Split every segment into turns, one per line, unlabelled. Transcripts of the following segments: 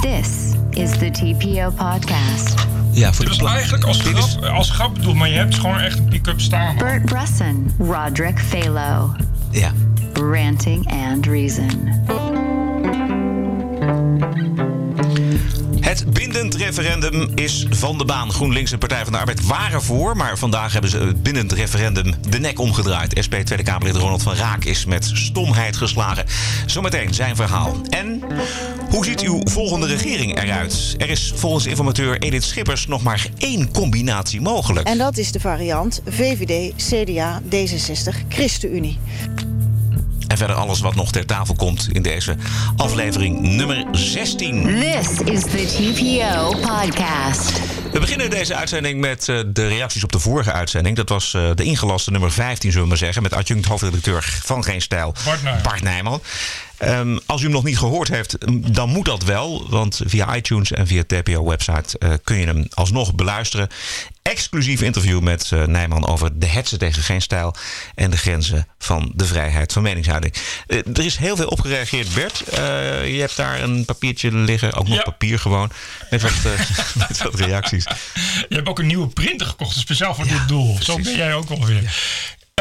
This is the TPO podcast.
Ja, voor de
eigenlijk als
Dit is-
grap, als grap bedoeld, maar je hebt gewoon echt een pick-up staan.
Bert Bresson, Roderick Phalo,
Ja.
ranting and reason.
Het bindend referendum is van de baan. GroenLinks en Partij van de Arbeid waren voor. Maar vandaag hebben ze het bindend referendum de nek omgedraaid. SP Tweede Kamerlid Ronald van Raak is met stomheid geslagen. Zometeen zijn verhaal. En hoe ziet uw volgende regering eruit? Er is volgens informateur Edith Schippers nog maar één combinatie mogelijk.
En dat is de variant VVD, CDA, D66, ChristenUnie.
En verder alles wat nog ter tafel komt in deze aflevering nummer 16.
This is the TPO podcast.
We beginnen deze uitzending met eh, de reacties op de vorige uitzending. Dat was eh, de ingelaste nummer 15, zullen we maar zeggen. Met adjunct hoofdredacteur van Geen Stijl,
Bart Nijman.
Bart Nijman. Ehm, als u hem nog niet gehoord heeft, dan moet dat wel. Want via iTunes en via TPO-website eh, kun je hem alsnog beluisteren. Exclusief interview met eh, Nijman over de hetsen tegen geen stijl. En de grenzen van de vrijheid van meningsuiting. Eh, er is heel veel op gereageerd, Bert. Je hebt daar een papiertje liggen. Ook nog
Ja.
papier gewoon. Met wat, met wat reacties.
Je hebt ook een nieuwe printer gekocht, speciaal voor dit doel. Zo ben jij ook alweer. Ja.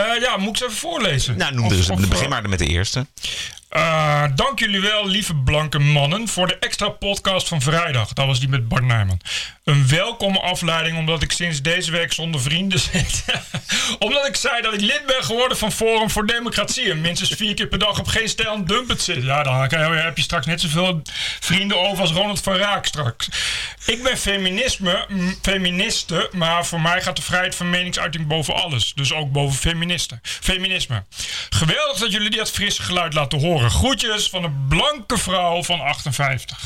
Ja, moet ik ze even voorlezen?
Nou, noem eens,
of,
begin
eh,
maar met de eerste.
Eh, dank jullie wel, lieve blanke mannen, voor de extra podcast van vrijdag. Dat was die met Bart Nijman. Een welkome afleiding, omdat ik sinds deze week zonder vrienden zit. omdat ik zei dat ik lid ben geworden van Forum voor Democratie. En minstens vier keer per dag op geen stijl en dumpet zit. Ja, dan heb je straks net zoveel vrienden over als Ronald van Raak straks. Ik ben feminisme, feministe, maar voor mij gaat de vrijheid van meningsuiting boven alles. Dus ook boven feministen. Feminisme. Geweldig dat jullie dit frisse geluid laten horen. Groetjes van een blanke vrouw van 58.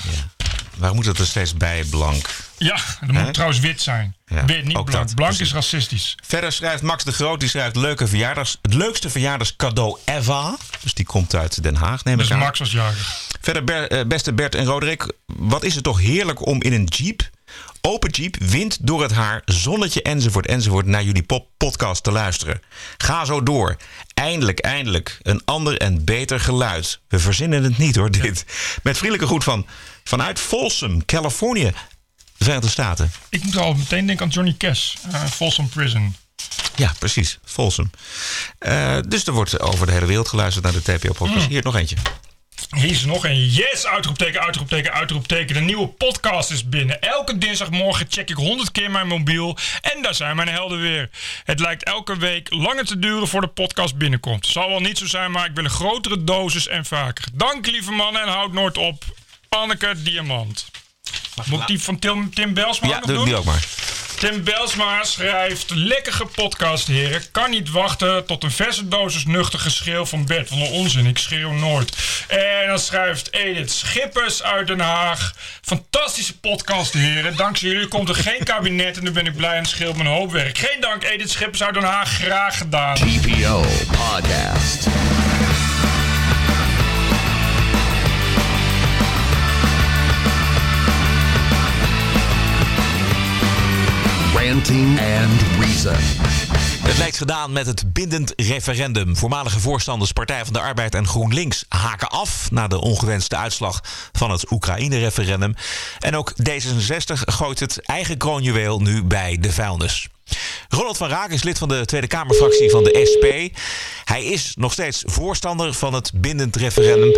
Waarom moet het er steeds bij blank?
Ja, dat moet trouwens wit zijn.
Ja,
wit, niet blank.
dat,
blank
precies.
is racistisch.
Verder schrijft Max de Groot, die schrijft leuke verjaardags, het leukste verjaardagscadeau ever. Dus die komt uit Den Haag, neem ik
Dus
aan.
Max was jarig.
Verder, Ber- eh, beste Bert en Roderick, wat is het toch heerlijk om in een jeep, open jeep, wind door het haar, zonnetje enzovoort enzovoort naar jullie pop podcast te luisteren. Ga zo door. Eindelijk, eindelijk, een ander en beter geluid. We verzinnen het niet hoor, dit. Met vriendelijke groet van, vanuit Folsom, Californië, de Verenigde Staten.
Ik moet al meteen denken aan Johnny Cash. eh Folsom Prison.
Ja, precies. Folsom. Eh, dus er wordt over de hele wereld geluisterd naar de TPO-podcast. Hier nog eentje.
Hier is nog een. Yes, uitroepteken, uitroepteken, uitroepteken. De nieuwe podcast is binnen. Elke dinsdagmorgen check ik 100 keer mijn mobiel. En daar zijn mijn helden weer. Het lijkt elke week langer te duren voor de podcast binnenkomt. Zal wel niet zo zijn, maar ik wil een grotere dosis en vaker. Dank lieve mannen en houd nooit op. Anneke Diamant. Moet ik die van Tim, Tim Belsma
Ja,
nog
doe
doen?
die ook maar.
Tim Belsma schrijft... Lekkere podcast, heren. Kan niet wachten tot een verse dosis nuchter geschreeuw van Bert. Van de onzin, ik schreeuw nooit. En dan schrijft Edith Schippers uit Den Haag. Fantastische podcast, heren. Dankzij jullie komt er geen kabinet... en dan ben ik blij en scheelt mijn hoop werk. Geen dank, Edith Schippers uit Den Haag. Graag gedaan.
TPO Podcast. And.
Het lijkt gedaan met het bindend referendum. Voormalige voorstanders Partij van de Arbeid en GroenLinks haken af na de ongewenste uitslag van het Oekraïne-referendum. En ook D66 gooit het eigen kroonjuweel nu bij de vuilnis. Ronald van Raak is lid van de Tweede Kamerfractie van de SP. Hij is nog steeds voorstander van het bindend referendum,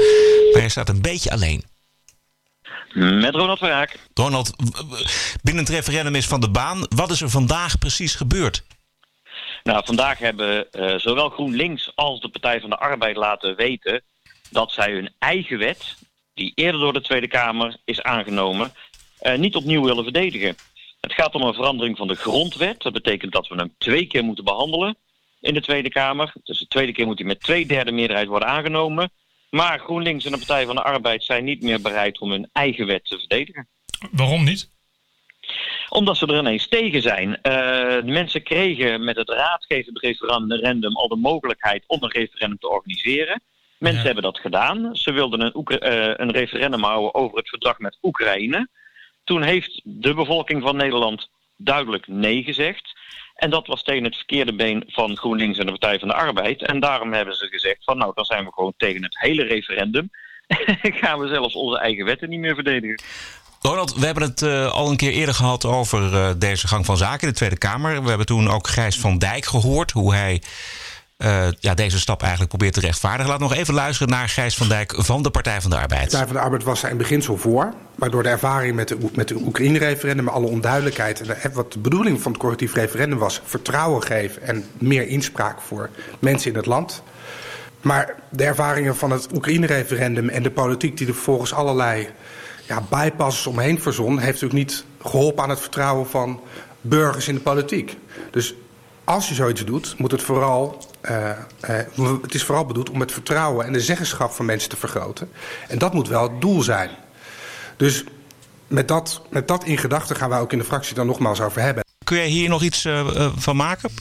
maar hij staat een beetje alleen.
Met Ronald van Raak.
Ronald, w- bindend referendum is van de baan. Wat is er vandaag precies gebeurd?
Nou, vandaag hebben eh, zowel GroenLinks als de Partij van de Arbeid laten weten dat zij hun eigen wet, die eerder door de Tweede Kamer is aangenomen, eh, niet opnieuw willen verdedigen. Het gaat om een verandering van de grondwet. Dat betekent dat we hem twee keer moeten behandelen in de Tweede Kamer. Dus de tweede keer moet hij met twee derde meerderheid worden aangenomen. Maar GroenLinks en de Partij van de Arbeid zijn niet meer bereid om hun eigen wet te verdedigen.
Waarom niet?
Omdat ze er ineens tegen zijn. Eh, de mensen kregen met het raadgevend referendum al de mogelijkheid om een referendum te organiseren. Mensen
Ja.
hebben dat gedaan. Ze wilden een, Oekra- eh, een referendum houden over het verdrag met Oekraïne. Toen heeft de bevolking van Nederland duidelijk nee gezegd. En dat was tegen het verkeerde been van GroenLinks en de Partij van de Arbeid. En daarom hebben ze gezegd van nou, dan zijn we gewoon tegen het hele referendum. gaan we zelfs onze eigen wetten niet meer verdedigen.
Ronald, we hebben het uh, al een keer eerder gehad over uh, deze gang van zaken in de Tweede Kamer. We hebben toen ook Gijs van Dijk gehoord, hoe hij uh, ja, deze stap eigenlijk probeert te rechtvaardigen. Laat nog even luisteren naar Gijs van Dijk van de Partij van de Arbeid.
De Partij van de Arbeid was er in beginsel voor. Maar door de ervaring met de, met Oekraïne-referendum... alle onduidelijkheid en wat de bedoeling van het correctief referendum was... vertrouwen geven en meer inspraak voor mensen in het land... Maar de ervaringen van het Oekraïne-referendum en de politiek die er volgens allerlei ja, bypasses omheen verzon, heeft natuurlijk niet geholpen aan het vertrouwen van burgers in de politiek. Dus als je zoiets doet, moet het vooral. Uh, uh, het is vooral bedoeld om het vertrouwen en de zeggenschap van mensen te vergroten. En dat moet wel het doel zijn. Dus met dat, met dat in gedachten gaan wij ook in de fractie dan nogmaals over hebben.
Kun jij hier nog iets uh, van maken?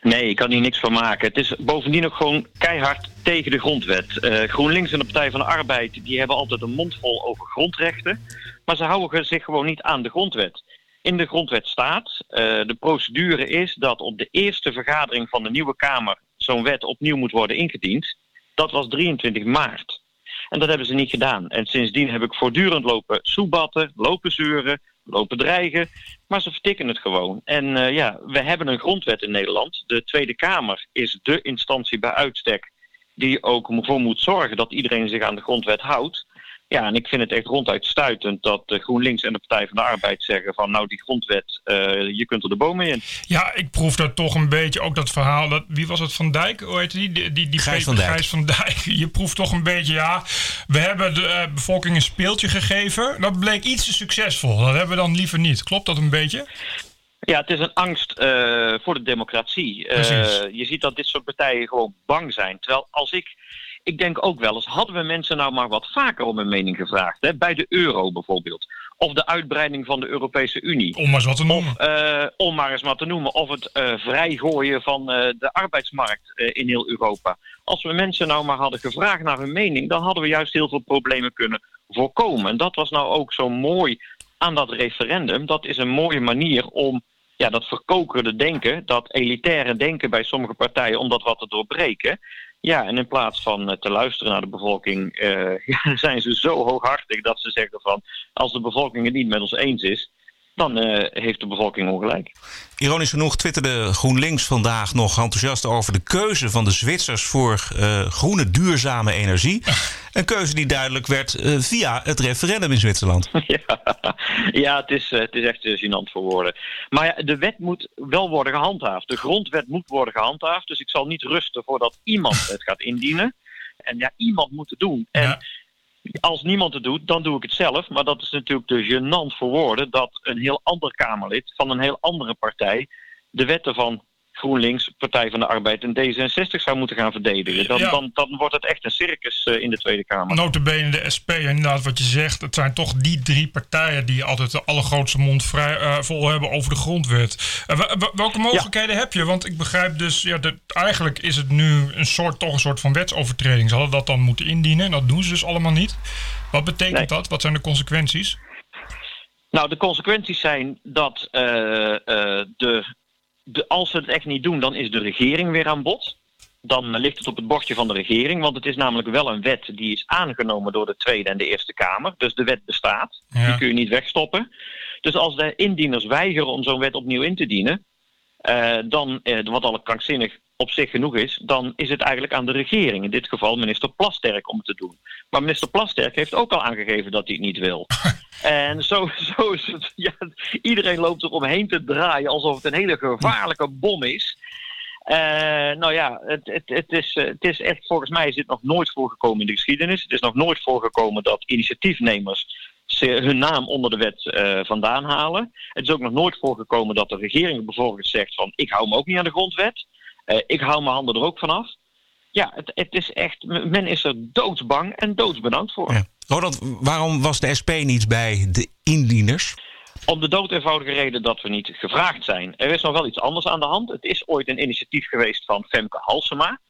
Nee, ik kan hier niks van maken. Het is bovendien ook gewoon keihard tegen de grondwet. Uh, GroenLinks en de Partij van de Arbeid die hebben altijd een mond vol over grondrechten. Maar ze houden zich gewoon niet aan de grondwet. In de grondwet staat, uh, de procedure is dat op de eerste vergadering van de nieuwe Kamer zo'n wet opnieuw moet worden ingediend. Dat was 23 maart. En dat hebben ze niet gedaan. En sindsdien heb ik voortdurend lopen soebatten, lopen zeuren, lopen dreigen. Maar ze vertikken het gewoon. En uh, ja, we hebben een grondwet in Nederland. De Tweede Kamer is de instantie bij uitstek die ook voor moet zorgen dat iedereen zich aan de grondwet houdt. Ja, en ik vind het echt ronduit stuitend dat de GroenLinks en de Partij van de Arbeid zeggen van nou die grondwet, uh, je kunt er de bomen in.
Ja, ik proef daar toch een beetje ook dat verhaal, dat, wie was het Van Dijk, hoe heet die? die, die, die
Gijs, van Dijk.
Gijs van Dijk. Je proeft toch een beetje, ja, we hebben de uh, bevolking een speeltje gegeven. Dat bleek iets te succesvol, dat hebben we dan liever niet. Klopt dat een beetje?
Ja, het is een angst uh, voor de democratie. je ziet dat dit soort partijen gewoon bang zijn. Terwijl als ik ik denk ook wel eens, hadden we mensen nou maar wat vaker om een mening gevraagd. Hè? Bij de euro bijvoorbeeld. Of de uitbreiding van de Europese Unie.
Om maar eens wat te noemen.
Of, uh, om maar eens wat te noemen. Of het uh, vrijgooien van uh, de arbeidsmarkt in heel Europa. Als we mensen nou maar hadden gevraagd naar hun mening, dan hadden we juist heel veel problemen kunnen voorkomen. En dat was nou ook zo mooi aan dat referendum. Dat is een mooie manier om ja, dat verkokerde denken, dat elitaire denken bij sommige partijen, om dat wat te doorbreken. Ja, en in plaats van uh, te luisteren naar de bevolking, ja, zijn ze zo hooghartig dat ze zeggen van als de bevolking het niet met ons eens is, dan uh, heeft de bevolking ongelijk.
Ironisch genoeg twitterde GroenLinks vandaag nog enthousiast over de keuze van de Zwitsers voor uh, groene duurzame energie. Een keuze die duidelijk werd uh, via het referendum in Zwitserland.
Ja, ja het, is, het is echt gênant voor woorden. Maar ja, de wet moet wel worden gehandhaafd. De grondwet moet worden gehandhaafd. Dus ik zal niet rusten voordat iemand het gaat indienen. En ja, iemand moet het doen. En
Ja.
Als niemand het doet, dan doe ik het zelf. Maar dat is natuurlijk te gênant voor woorden dat een heel ander Kamerlid van een heel andere partij de wetten van GroenLinks, Partij van de Arbeid en D66 zou moeten gaan verdedigen. Dan,
Ja.
dan, dan wordt het echt een circus eh, in de Tweede Kamer.
Notabene de SP, en inderdaad wat je zegt, het zijn toch die drie partijen die altijd de allergrootste mond vrij, eh, vol hebben over de grondwet. Eh, welke mogelijkheden heb je? Want ik begrijp dus, ja, dat, eigenlijk is het nu een soort, toch een soort van wetsovertreding. Ze hadden dat dan moeten indienen en dat doen ze dus allemaal niet. Wat betekent
Nee.
dat? Wat zijn de consequenties?
Nou, de consequenties zijn dat de, de, als ze het echt niet doen, dan is de regering weer aan bod. Dan ligt het op het bordje van de regering, want het is namelijk wel een wet die is aangenomen door de Tweede en de Eerste Kamer. Dus de wet bestaat.
Ja.
Die kun je niet wegstoppen. Dus als de indieners weigeren om zo'n wet opnieuw in te dienen, eh, dan, eh, wat al krankzinnig op zich genoeg is, dan is het eigenlijk aan de regering, in dit geval minister Plasterk, om het te doen. Maar minister Plasterk heeft ook al aangegeven dat hij het niet wil. En zo, zo is het. Ja, iedereen loopt er omheen te draaien alsof het een hele gevaarlijke bom is. Eh, nou ja, het, het, het, is, eh, het is echt, volgens mij is dit nog nooit voorgekomen in de geschiedenis. Het is nog nooit voorgekomen dat initiatiefnemers hun naam onder de wet eh, vandaan halen. Het is ook nog nooit voorgekomen dat de regering bijvoorbeeld zegt van ik hou me ook niet aan de grondwet. Eh, ik hou mijn handen er ook vanaf. Ja, het, het is echt, men is er doodsbang en doodsbenauwd voor.
Ja. Ronald, waarom was de SP niet bij de indieners?
Om de dood eenvoudige reden dat we niet gevraagd zijn. Er is nog wel iets anders aan de hand. Het is ooit een initiatief geweest van Femke Halsema.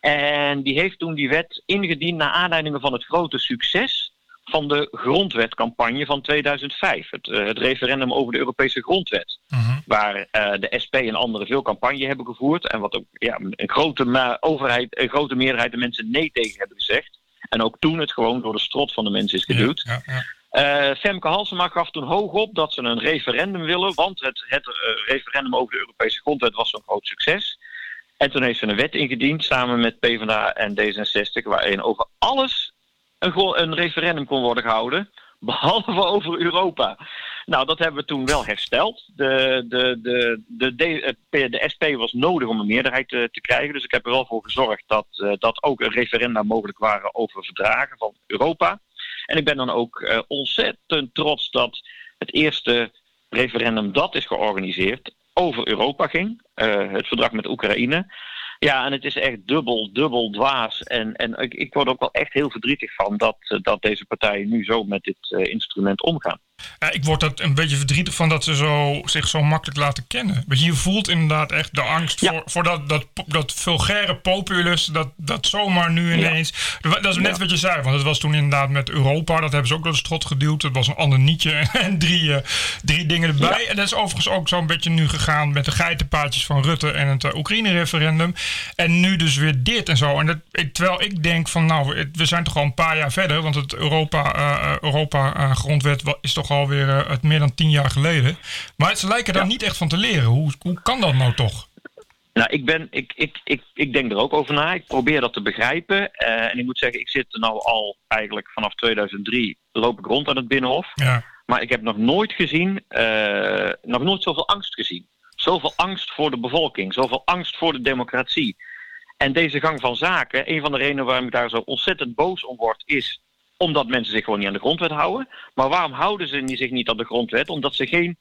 En die heeft toen die wet ingediend naar aanleiding van het grote succes van de grondwetcampagne van 2005. Het, eh, het referendum over de Europese grondwet. Waar eh, de SP en anderen veel campagne hebben gevoerd. En wat ook ja, een, grote overheid, een grote meerderheid de mensen nee tegen hebben gezegd. En ook toen het gewoon door de strot van de mensen is geduwd.
Ja, ja.
Eh, Femke Halsema gaf toen hoog op dat ze een referendum willen, want het, het referendum over de Europese grondwet was zo'n groot succes. En toen heeft ze een wet ingediend samen met PvdA en D66, waarin over alles een, een referendum kon worden gehouden, behalve over Europa. Nou, dat hebben we toen wel hersteld. De, de, de, de, de, de SP was nodig om een meerderheid te, te krijgen, dus ik heb er wel voor gezorgd dat, eh, dat ook referenda mogelijk waren over verdragen van Europa. En ik ben dan ook eh, ontzettend trots dat het eerste referendum dat is georganiseerd over Europa ging. Eh, het verdrag met Oekraïne. Ja, en het is echt dubbel, dubbel dwaas. En, en ik, ik word ook wel echt heel verdrietig van dat, eh, dat deze partijen nu zo met dit eh, instrument omgaan.
Ja, ik word er een beetje verdrietig van dat ze zo, zich zo makkelijk laten kennen. Want je voelt inderdaad echt de angst
Ja.
voor, voor dat, dat, dat vulgaire populus, dat, dat zomaar nu ineens... Dat is net wat je zei, want het was toen inderdaad met Europa, dat hebben ze ook door de strot geduwd. Het was een ander nietje en drie, eh, drie dingen erbij. En dat is overigens ook zo'n beetje nu gegaan met de geitenpaadjes van Rutte en het eh, Oekraïne-referendum. En nu dus weer dit en zo. En dat, terwijl ik denk van, nou, we zijn toch al een paar jaar verder, want het Europa-grondwet is toch alweer eh, het meer dan tien jaar geleden. Maar ze lijken daar niet echt van te leren. Hoe, hoe kan dat nou toch?
Nou, ik, ben, ik, ik, ik, ik denk er ook over na. Ik probeer dat te begrijpen. Eh, en ik moet zeggen, ik zit er nou al eigenlijk vanaf 2003 loop ik rond aan het Binnenhof.
Ja.
Maar ik heb nog nooit gezien, eh, nog nooit zoveel angst gezien. Zoveel angst voor de bevolking, zoveel angst voor de democratie. En deze gang van zaken, een van de redenen waarom ik daar zo ontzettend boos om word, is omdat mensen zich gewoon niet aan de grondwet houden. Maar waarom houden ze zich niet aan de grondwet? Omdat ze geen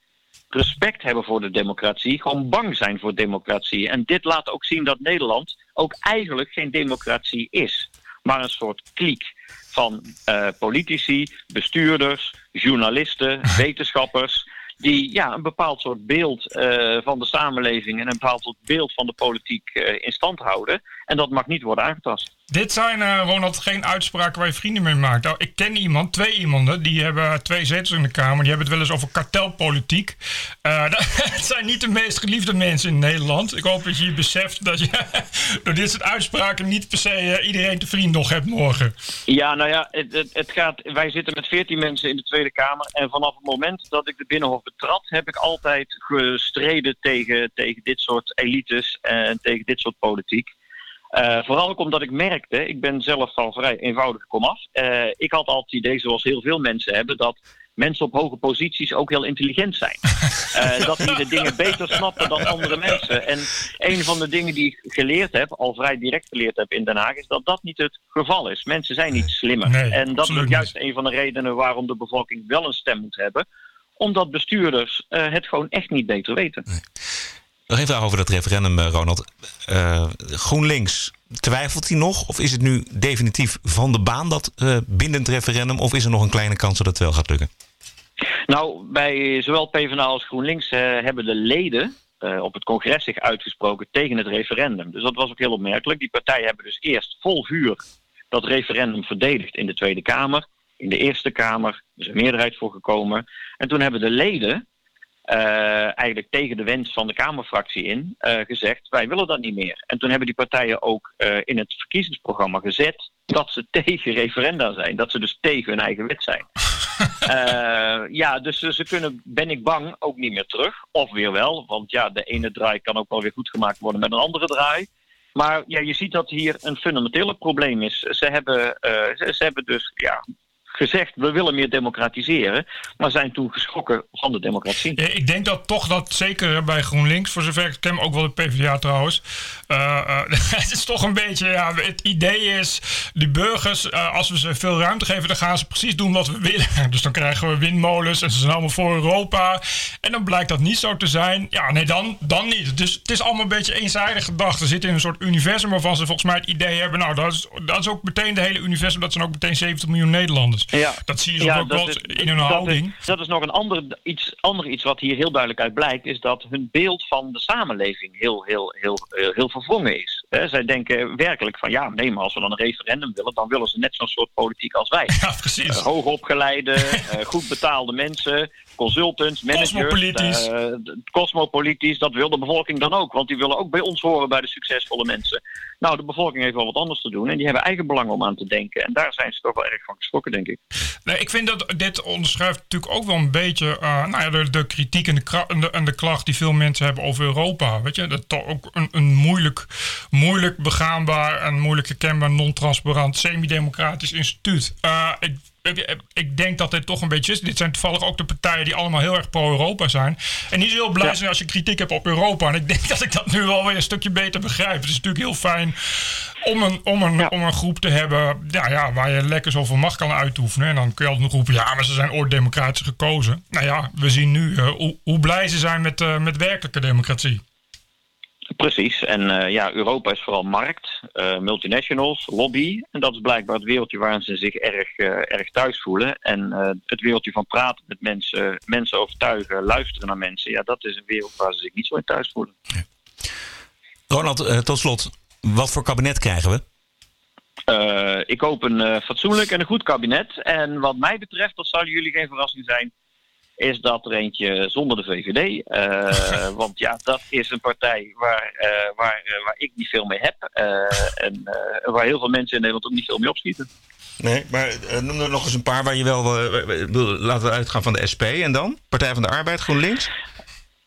respect hebben voor de democratie, gewoon bang zijn voor democratie. En dit laat ook zien dat Nederland ook eigenlijk geen democratie is, maar een soort kliek van eh, politici, bestuurders, journalisten, wetenschappers. Die ja, een bepaald soort beeld eh, van de samenleving en een bepaald soort beeld van de politiek eh, in stand houden. En dat mag niet worden aangetast.
Dit zijn, eh, Ronald, geen uitspraken waar je vrienden mee maakt. Nou, ik ken iemand, twee iemanden, die hebben twee zetels in de Kamer. Die hebben het wel eens over kartelpolitiek. Eh, het zijn niet de meest geliefde mensen in Nederland. Ik hoop dat je je beseft dat je door dit soort uitspraken niet per se eh, iedereen te vriend nog hebt morgen.
Ja, nou ja, het, het, het gaat, wij zitten met veertien mensen in de Tweede Kamer. En vanaf het moment dat ik de Binnenhof betrad, heb ik altijd gestreden tegen, tegen dit soort elites en tegen dit soort politiek. Eh, vooral ook omdat ik merkte, ik ben zelf al vrij eenvoudig komaf. Eh ik had altijd het idee, zoals heel veel mensen hebben, dat mensen op hoge posities ook heel intelligent zijn. Eh, dat die de dingen beter snappen dan andere mensen. En een van de dingen die ik geleerd heb, al vrij direct geleerd heb in Den Haag, is dat dat niet het geval is. Mensen zijn niet slimmer.
Nee,
en dat is juist een van de redenen waarom de bevolking wel een stem moet hebben. Omdat bestuurders het gewoon echt niet beter weten.
Nog even over dat referendum, eh, Ronald. Eh, GroenLinks, twijfelt hij nog? Of is het nu definitief van de baan, dat eh, bindend referendum? Of is er nog een kleine kans dat het wel gaat lukken?
Nou, bij zowel PvdA als GroenLinks hebben de leden op het congres zich uitgesproken tegen het referendum. Dus dat was ook heel opmerkelijk. Die partijen hebben dus eerst vol vuur dat referendum verdedigd in de Tweede Kamer. In de Eerste Kamer is een meerderheid voor gekomen. En toen hebben de leden eigenlijk tegen de wens van de Kamerfractie in eh, gezegd: wij willen dat niet meer. En toen hebben die partijen ook eh, in het verkiezingsprogramma gezet dat ze tegen referenda zijn. Dat ze dus tegen hun eigen wet zijn. Eh, ja, dus ze kunnen, ben ik bang, ook niet meer terug. Of weer wel, want ja, de ene draai kan ook wel weer goed gemaakt worden met een andere draai. Maar ja, je ziet dat hier een fundamentele probleem is. Ze hebben, eh, ze, ze hebben dus ja, gezegd, we willen meer democratiseren. Maar zijn toen geschrokken van de democratie.
Ja, Ik denk dat toch dat zeker bij GroenLinks, voor zover ik ken, ook wel de PvdA trouwens. eh, eh, het is toch een beetje, ja, het idee is, die burgers, eh, als we ze veel ruimte geven, dan gaan ze precies doen wat we willen. Dus dan krijgen we windmolens en ze zijn allemaal voor Europa. En dan blijkt dat niet zo te zijn. Ja, nee, dan, dan niet. Dus het is allemaal een beetje eenzijdig gedacht. Ze zitten in een soort universum waarvan ze volgens mij het idee hebben, nou, dat is, dat is ook meteen de hele universum, dat zijn ook meteen 70 miljoen Nederlanders.
Ja.
Dat zie je
Ja,
ook wel
is-
in hun
dat
houding.
Is, dat is nog een ander iets, ander iets wat hier heel duidelijk uit blijkt, is dat hun beeld van de samenleving heel, heel, heel, heel, heel verwrongen is. Zij denken werkelijk van ja, nee, maar als we dan een referendum willen, dan willen ze net zo'n soort politiek als wij.
Ja, precies.
Eh, hoogopgeleide, eh, goed betaalde mensen, consultants, managers.
Cosmopolitisch.
eh, cosmopolitisch, dat wil de bevolking dan ook. Want die willen ook bij ons horen bij de succesvolle mensen. Nou, de bevolking heeft wel wat anders te doen. En die hebben eigen belang om aan te denken. En daar zijn ze toch wel erg van geschrokken, denk ik.
Nee, ik vind dat dit onderschrijft natuurlijk ook wel een beetje eh, nou ja, de, de kritiek en de, kra- en, de, en de klacht die veel mensen hebben over Europa. Weet je, dat toch ook een, een moeilijk, moeilijk begaanbaar en moeilijk herkenbaar, non-transparant, semi-democratisch instituut. Eh, ik, ik, denk dat dit toch een beetje is. Dit zijn toevallig ook de partijen die allemaal heel erg pro-Europa zijn. En die zullen heel blij
Ja.
zijn als je kritiek hebt op Europa. En ik denk dat ik dat nu wel weer een stukje beter begrijp. Het is natuurlijk heel fijn om een, om een,
Ja.
om een groep te hebben ja, ja, waar je lekker zoveel macht kan uitoefenen. En dan kun je altijd nog roepen, ja, maar ze zijn ooit democratisch gekozen. Nou ja, we zien nu eh, hoe, hoe blij ze zijn met, eh, met werkelijke democratie.
Precies. En eh, ja, Europa is vooral markt, eh, multinationals, lobby. En dat is blijkbaar het wereldje waarin ze zich erg, eh, erg thuis voelen. En het wereldje van praten met mensen, mensen overtuigen, luisteren naar mensen. Ja, dat is een wereld waar ze zich niet zo in thuis voelen.
Ronald, tot slot. Wat voor kabinet krijgen we?
Ik hoop een fatsoenlijk en een goed kabinet. En wat mij betreft, dat zal jullie geen verrassing zijn, is dat er eentje zonder de VVD. eh, want ja, dat is een partij waar, eh, waar, eh, waar ik niet veel mee heb. en waar heel veel mensen in Nederland ook niet veel mee opschieten.
Nee, maar noem er nog eens een paar waar je wel... laten we uitgaan van de SP en dan? Partij van de Arbeid, GroenLinks?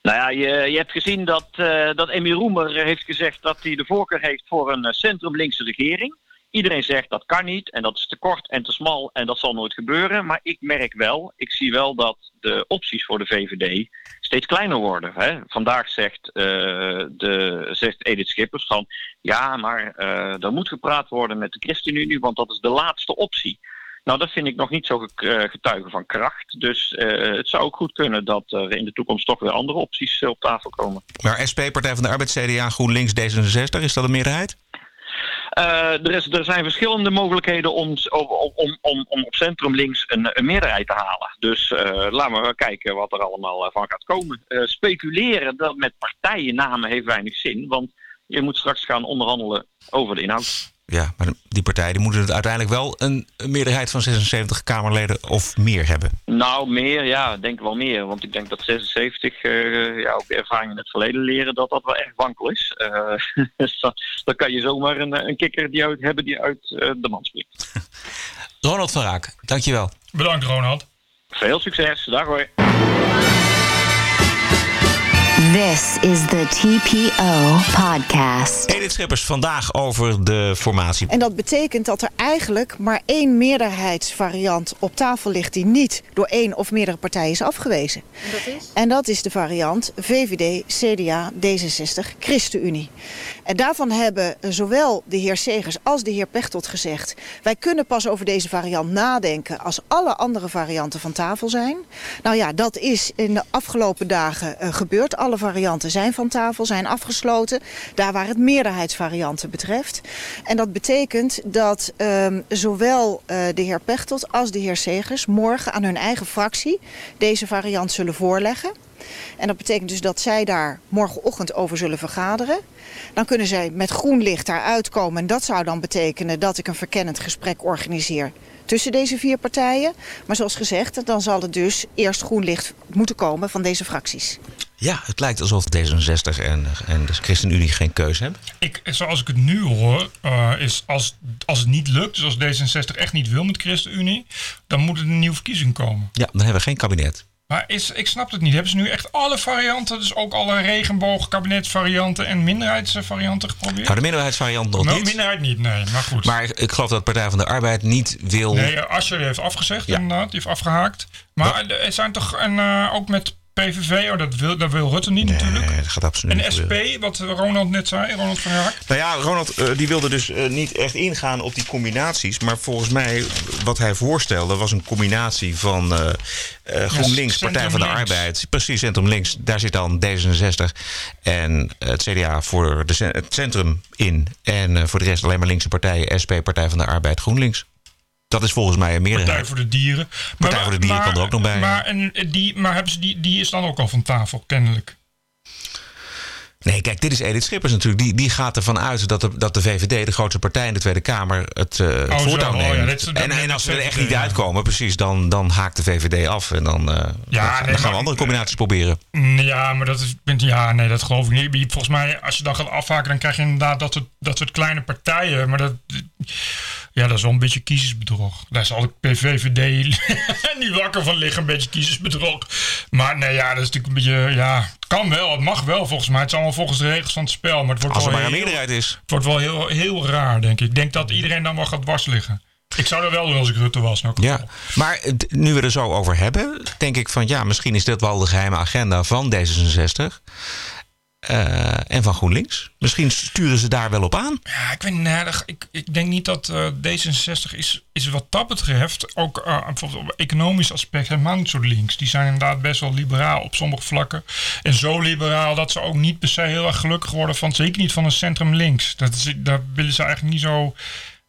Nou ja, je, je hebt gezien dat, eh dat Amy Roemer heeft gezegd dat hij de voorkeur heeft voor een centrum-linkse regering. Iedereen zegt dat kan niet en dat is te kort en te smal en dat zal nooit gebeuren. Maar ik merk wel, ik zie wel dat de opties voor de VVD steeds kleiner worden. Hè? Vandaag zegt, eh, de, zegt Edith Schippers van ja, maar eh, er moet gepraat worden met de ChristenUnie, want dat is de laatste optie. Nou, dat vind ik nog niet zo eh, getuige van kracht. Dus het zou ook goed kunnen dat er in de toekomst toch weer andere opties op tafel komen.
Maar SP, Partij van de Arbeid, CDA, GroenLinks, D66, is dat een meerderheid?
Eh, er, er zijn verschillende mogelijkheden om, om, om, om, op centrum links een, meerderheid te halen. Dus eh, laten we kijken wat er allemaal eh, van gaat komen. Speculeren dat met partijennamen heeft weinig zin, want je moet straks gaan onderhandelen over de inhoud.
Ja, maar die partijen die moeten het uiteindelijk wel een, een meerderheid van 76 Kamerleden of meer hebben.
Nou, meer, ja, denk wel meer. Want ik denk dat 76, eh, ja, ook de ervaringen in het verleden leren, dat dat wel erg wankel is. Eh, dus dan, kan je zomaar een, een kikker die uit, hebben die uit eh, de man springt.
Ronald van Raak, dankjewel.
Bedankt, Ronald.
Veel succes, dag hoor.
This is the TPO podcast.
Edith Schippers, vandaag over de formatie.
En dat betekent dat er eigenlijk maar één meerderheidsvariant op tafel ligt die niet door één of meerdere partijen is afgewezen. En dat is? En dat is de variant VVD, CDA, D66, ChristenUnie. En daarvan hebben zowel de heer Segers als de heer Pechtold gezegd... wij kunnen pas over deze variant nadenken als alle andere varianten van tafel zijn. Nou ja, dat is in de afgelopen dagen eh, gebeurd. Alle varianten zijn van tafel, zijn afgesloten. Daar waar het meerderheidsvarianten betreft. En dat betekent dat ehm, zowel eh, de heer Pechtold als de heer Segers... morgen aan hun eigen fractie deze variant zullen voorleggen. En dat betekent dus dat zij daar morgenochtend over zullen vergaderen. Dan kunnen zij met groen licht daar uitkomen. En dat zou dan betekenen dat ik een verkennend gesprek organiseer tussen deze vier partijen. Maar zoals gezegd, dan zal het dus eerst groen licht moeten komen van deze fracties.
Ja, het lijkt alsof D66 en, en de ChristenUnie geen keuze hebben.
Ik, zoals ik het nu hoor, eh, is als, als het niet lukt, dus als D66 echt niet wil met ChristenUnie, dan moet er een nieuwe verkiezing komen.
Ja, dan hebben we geen kabinet.
Maar is, ik snap het niet. Hebben ze nu echt alle varianten, dus ook alle regenboog, kabinetsvarianten en minderheidsvarianten geprobeerd?
Nou, de minderheidsvariant nog
nou,
niet.
minderheid niet, nee. Maar goed.
Maar ik geloof dat Partij van de Arbeid niet wil...
nee, Asscher heeft afgezegd
Ja.
inderdaad. Die heeft afgehaakt. Maar er zijn toch, en eh, ook met PVV, oh, dat wil, dat wil Rutte niet natuurlijk.
Nee, dat gaat absoluut
En
niet gebeuren.
SP, wat Ronald net zei, Ronald van Raak.
Nou ja, Ronald eh, die wilde dus eh, niet echt ingaan op die combinaties. Maar volgens mij, wat hij voorstelde, was een combinatie van eh, GroenLinks, Partij van de. Arbeid. Precies, Centrum Links. Daar zit dan D66 en het CDA voor de, het centrum in. En voor de rest alleen maar linkse partijen. SP, Partij van de Arbeid, GroenLinks. Dat is volgens mij een
Partij
meerderheid.
voor de Dieren.
Partij voor de Dieren kan er ook nog bij.
Maar, en die, maar hebben ze die, die is dan ook al van tafel, kennelijk.
Nee, kijk, dit is Edith Schippers natuurlijk. Die, die gaat ervan uit dat de, dat de VVD, de grootste partij in de Tweede Kamer, het, uh, het
Oh,
voortouw
Oh, ja,
neemt.
is-
en, en als we er echt niet
ja.
uitkomen, precies, dan, dan haakt de VVD af. En dan, eh, dan,
nee,
dan gaan
maar-
we andere combinaties proberen.
Ja, maar dat is. Ja, nee, dat geloof ik niet. Volgens mij, als je dan gaat afhaken, dan krijg je inderdaad dat soort, dat soort kleine partijen. Maar dat. Ja, dat is wel een beetje kiezersbedrog. Daar zal de PVVD niet wakker van liggen, een beetje kiezersbedrog. Maar nee, ja, dat is natuurlijk een beetje. Ja, het kan wel, het mag wel volgens mij. Het is allemaal volgens de regels van het spel. Maar het wordt
Als er
wel
maar een
heel-
meerderheid is.
Het wordt wel heel, heel raar, denk ik. Ik denk dat iedereen dan wel gaat dwars liggen. Ik zou dat wel doen als ik Rutte was. Nou,
Ja, maar nu we er zo over hebben, denk ik van ja, misschien is dit wel de geheime agenda van D66 eh, en van GroenLinks. Misschien sturen ze daar wel op aan.
Ja, ik weet nee, dat- Ik, ik denk niet dat eh, D66 is, is wat dat betreft, ook eh, bijvoorbeeld op economisch aspect, helemaal niet zo links. Die zijn inderdaad best wel liberaal op sommige vlakken. En zo liberaal dat ze ook niet per se heel erg gelukkig worden van, zeker niet van een centrum links. Dat is, daar willen ze eigenlijk niet zo.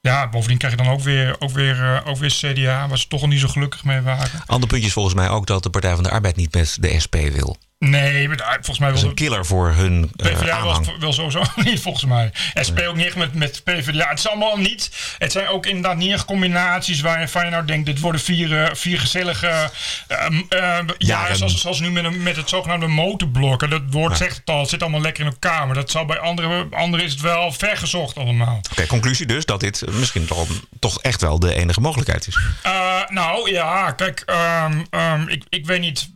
Ja, bovendien krijg je dan ook weer, ook weer, ook weer CDA, waar ze toch al niet zo gelukkig mee waren.
Ander puntje is volgens mij ook dat de Partij van de Arbeid niet met de SP wil.
Nee, maar daar- volgens mij wil
een killer voor hun eh,
PvdA was wel sowieso niet, volgens mij. SP ook niet echt met, met PvdA. Het is allemaal niet... Het zijn ook inderdaad niet echt combinaties waar je, van nou denkt... dit worden vier, eh, vier gezellige eh, m- eh, jaren. Zoals, zoals nu met, een, met het zogenaamde motorblokken. Dat woord zegt het al. Het zit allemaal lekker in elkaar. Maar dat zal bij anderen... Anderen is het wel vergezocht allemaal.
Oké, conclusie dus dat dit misschien toch, toch echt wel de enige mogelijkheid is.
Eh, nou ja, kijk, ehm, ehm, ik, ik weet niet.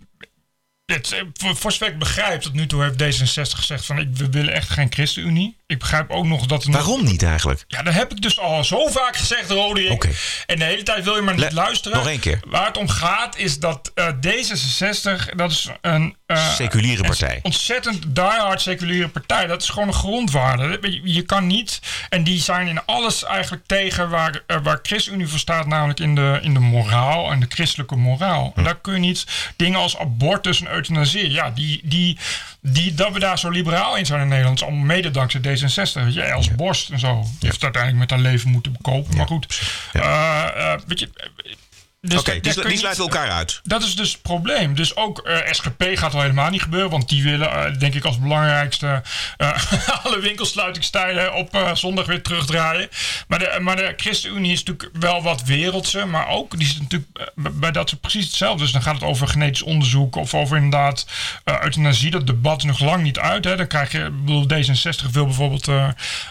Het, eh, voor, begrijp, tot nu toe heeft D66 gezegd van ik, we willen echt geen ChristenUnie. Ik begrijp ook nog dat nog-
Waarom niet eigenlijk?
ja, dat heb ik dus al zo vaak gezegd, Roderick.
Oké.
En de hele tijd wil je maar niet
Le-
luisteren.
nog één keer.
Waar het om gaat is dat eh, D66, dat is een... eh,
Seculiere
een
partij.
ontzettend diehard seculiere partij. Dat is gewoon een grondwaarde. Je, je kan niet... En die zijn in alles eigenlijk tegen waar, eh, waar ChristenUnie voor staat. Namelijk in de, in de moraal en de christelijke moraal.
Hm.
Daar kun je niet dingen als abortus en euthanasie... Ja, die, die, die, dat we daar zo liberaal in zijn in Nederland... is allemaal mede dankzij D66. Weet je, Els Borst en zo. Die heeft uiteindelijk met haar leven moeten bekopen. Maar goed. Eh, eh, weet je... Dus
Oké, die, die sluiten
niet-
elkaar uit.
dat is dus het probleem. Dus ook eh, SGP gaat al helemaal niet gebeuren. Want die willen, eh, denk ik, als belangrijkste eh, alle winkelsluitingstijden op zondag weer terugdraaien. Maar de, maar de ChristenUnie is natuurlijk wel wat wereldse. Maar ook, die zit natuurlijk bij dat ze precies hetzelfde. Dus dan gaat het over genetisch onderzoek of over inderdaad euthanasie. Dat debat is nog lang niet uit. Hè. Dan krijg je, ik bedoel, D66 wil bijvoorbeeld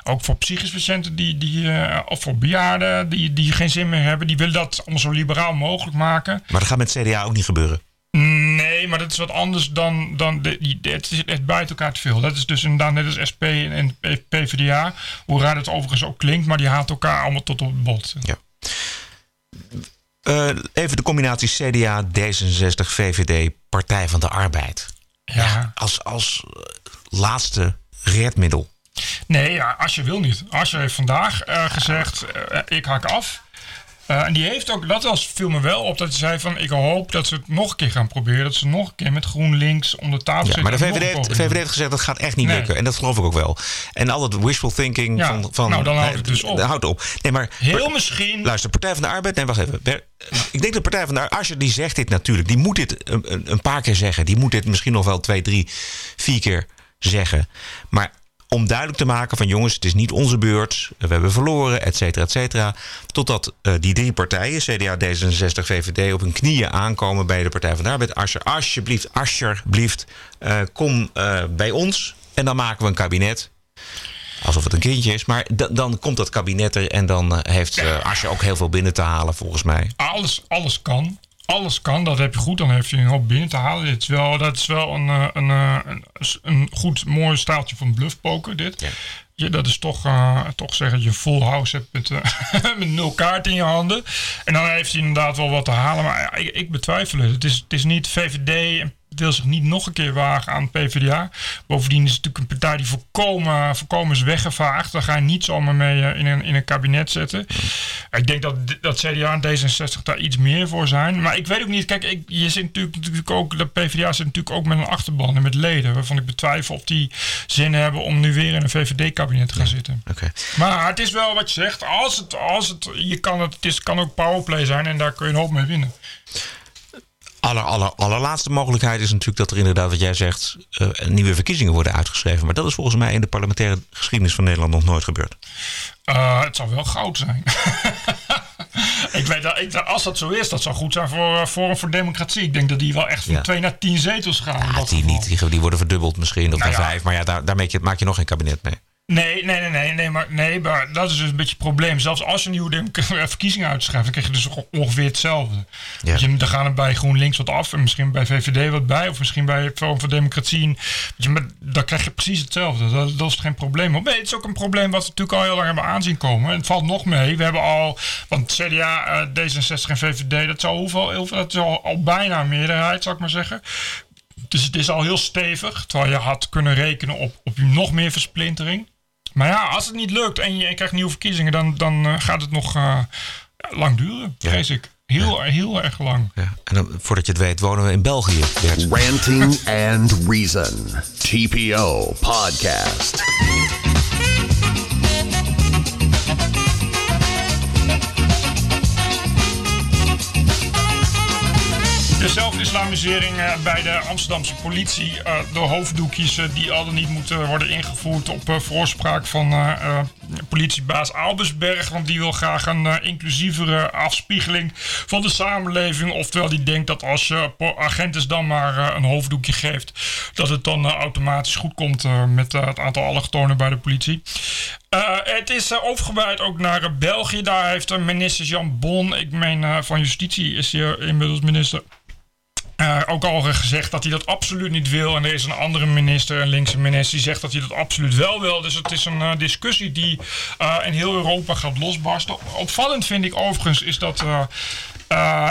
ook voor psychisch patiënten die, die, of voor bejaarden die, die geen zin meer hebben. Die willen dat allemaal zo liberaal mogelijk maken.
Maar dat gaat met CDA ook niet gebeuren.
Nee, maar dat is wat anders dan. dan de, die- het, is- het bijt elkaar te veel. Dat is dus inderdaad net als SP en, PvdA. Hoe raar het overigens ook klinkt, maar die haat elkaar allemaal tot op het bot.
Ja. Eh, even de combinatie CDA, D66, VVD, Partij van de Arbeid.
Ja.
Als, als eh, laatste redmiddel.
Nee, ja, Asje wil niet. Asje heeft vandaag eh, gezegd: ik hak af. Eh, en die heeft ook, dat was, viel me wel op, dat hij zei van ik hoop dat ze het nog een keer gaan proberen. Dat ze nog een keer met GroenLinks om de tafel
Ja,
zitten.
maar de VVD heeft, VVD heeft gezegd dat gaat echt niet
Nee.
lukken. En dat geloof ik ook wel. En al dat wishful thinking
Ja,
van... van
nou, dan houdt het dus op.
Houdt op. Nee, maar...
Heel misschien.
Luister, Partij van de Arbeid... Nee, wacht even. Ik denk dat Partij van de Arbeid... Als je die zegt dit natuurlijk. Die moet dit een- een paar keer zeggen. Die moet dit misschien nog wel twee, drie, vier keer zeggen. Maar om duidelijk te maken van... jongens, het is niet onze beurt. We hebben verloren, et cetera, et cetera. Totdat eh, die drie partijen... CDA, D66, VVD... op hun knieën aankomen bij de Partij van de Arbeid. Asscher, alsjeblieft, alsjeblieft... eh, kom eh, bij ons. En dan maken we een kabinet... Alsof het een kindje is. Maar da- dan komt dat kabinet er en dan heeft uh, Asje ook heel veel binnen te halen, volgens mij.
alles, alles kan. Alles kan, dat heb je goed. Dan heb je een hoop binnen te halen. Dit is wel, dat is wel een, eh, een, eh, een, een goed, mooi staaltje van bluffpoker, dit.
Ja.
Ja, dat is toch, eh, toch zeggen dat je full house hebt met, met nul kaart in je handen. En dan heeft hij inderdaad wel wat te halen. Maar ik, ik betwijfel het. Het is, het is niet VVD en wil zich niet nog een keer wagen aan PvdA. Bovendien is het natuurlijk een partij die volkomen, volkomen is weggevaagd. Daar ga je niet zomaar mee eh, in, een, in een kabinet zetten. Ik denk dat, dat CDA en D66 daar iets meer voor zijn. Maar ik weet ook niet. Kijk, ik, je zit natuurlijk, natuurlijk ook. De PvdA zit natuurlijk ook met een achterban en met leden. Waarvan ik betwijfel of die zin hebben om nu weer in een VVD-kabinet te gaan zitten. Maar het is wel wat je zegt. Als het, als het, je kan het, het is, kan ook powerplay zijn en daar kun je een hoop mee winnen.
Aller, aller, allerlaatste mogelijkheid is natuurlijk dat er inderdaad, wat jij zegt, uh, nieuwe verkiezingen worden uitgeschreven. Maar dat is volgens mij in de parlementaire geschiedenis van Nederland nog nooit gebeurd.
Uh, het zal wel goud zijn. ik weet dat, ik, als dat zo is, dat zou goed zijn voor Forum voor Democratie. Ik denk dat die wel echt van ja. twee naar tien zetels gaan.
Ja, die niet. Die, die, worden verdubbeld misschien, of nou naar vijf. Maar ja, daar, maak je nog geen kabinet mee.
Nee, nee, nee, nee, nee, maar, nee, maar dat is dus een beetje het probleem. Zelfs als je nieuwe verkiezingen uitschrijft, dan krijg je dus ongeveer hetzelfde. Ja. Je, dan gaan er bij GroenLinks wat af en misschien bij VVD wat bij, of misschien bij Forum voor Democratie. Je, maar dan krijg je precies hetzelfde. Dat, dat is geen probleem. Nee, het is ook een probleem wat we natuurlijk al heel lang hebben aanzien komen. En het valt nog mee. We hebben al, want CDA, D66 en VVD, dat, zal hoeveel, dat is al, al bijna een meerderheid, zou ik maar zeggen. Dus het is al heel stevig, terwijl je had kunnen rekenen op, op nog meer versplintering. Maar ja, als het niet lukt en je, krijgt nieuwe verkiezingen, dan, dan uh, gaat het nog uh, lang duren, vrees ik. Heel, ja. heel erg lang.
Ja. En dan, voordat je het weet, wonen we in België. Bert.
Ranting and Reason. TPO Podcast.
Zelfislamisering uh, bij de Amsterdamse politie. Uh, de hoofddoekjes uh, die al dan niet moeten worden ingevoerd op voorspraak van politiebaas Albersberg. Want die wil graag een inclusievere afspiegeling van de samenleving. Oftewel, die denkt dat als je agenten dan maar een hoofddoekje geeft, dat het dan automatisch goed komt met het aantal allochtonen bij de politie. het is overgebreid ook naar België. Daar heeft minister Jan Bon, ik meen van Justitie, is hier inmiddels minister. Uh, ook al gezegd dat hij dat absoluut niet wil. En er is een andere minister, een linkse minister, die zegt dat hij dat absoluut wel wil. Dus het is een uh, discussie die uh, in heel Europa gaat losbarsten. Opvallend vind ik overigens is dat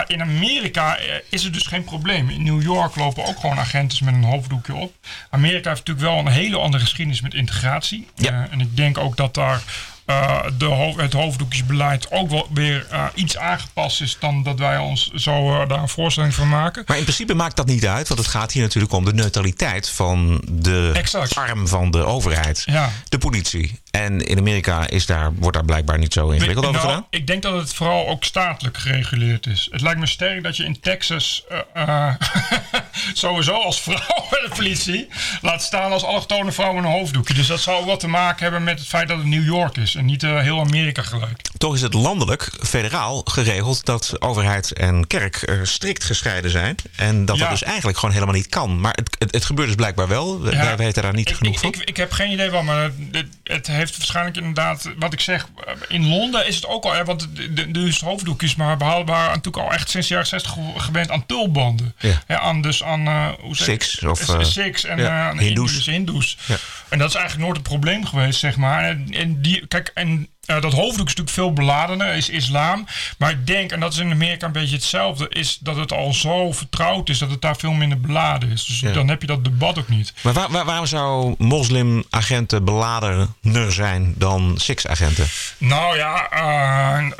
in Amerika is het dus geen probleem. In New York lopen ook gewoon agenten met een hoofddoekje op. Amerika heeft natuurlijk wel een hele andere geschiedenis met integratie.
Ja.
en ik denk ook dat daar uh, de, het hoofddoekjesbeleid ook wel weer uh, iets aangepast is dan dat wij ons zo uh, daar een voorstelling van maken.
Maar in principe maakt dat niet uit, want het gaat hier natuurlijk om de neutraliteit van de
exact.
arm van de overheid,
ja.
de politie. En in Amerika is daar, wordt daar blijkbaar niet zo ingewikkeld
nou,
over gedaan?
Ik denk dat het vooral ook statelijk gereguleerd is. Het lijkt me sterk dat je in Texas sowieso als vrouw bij de politie laat staan als allochtone vrouw een hoofddoekje. Dus dat zou wat te maken hebben met het feit dat het New York is en niet uh, heel Amerika gelijk.
Toch is het landelijk, federaal geregeld dat overheid en kerk strikt gescheiden zijn. En dat ja. dat dus eigenlijk gewoon helemaal niet kan. Maar het, het, het gebeurt dus blijkelijk wel. Ja. Wij weten daar niet
ik,
genoeg
ik,
van.
Ik, ik, heb geen idee van, maar het, het, heeft waarschijnlijk inderdaad, wat ik zeg, in Londen is het ook al, hè, want de, dus hoofddoekjes, maar behaalbaar natuurlijk al echt sinds de jaren 60 gewend aan tulbanden.
Ja.
Ja, aan dus aan uh, hoe zeg
Six of uh,
Six en ja. aan Hindoes. Hindoes.
Ja.
En dat is eigenlijk nooit het probleem geweest, zeg maar. En, en die, kijk, en uh, dat hoofddoek is natuurlijk veel beladener, is islam. Maar ik denk, en dat is in Amerika een beetje hetzelfde, is dat het al zo vertrouwd is dat het daar veel minder beladen is. Dus
Ja.
dan heb je dat debat ook niet.
Maar waar, waar, waarom zou moslimagenten beladener zijn dan Six-agenten?
Nou ja, uh,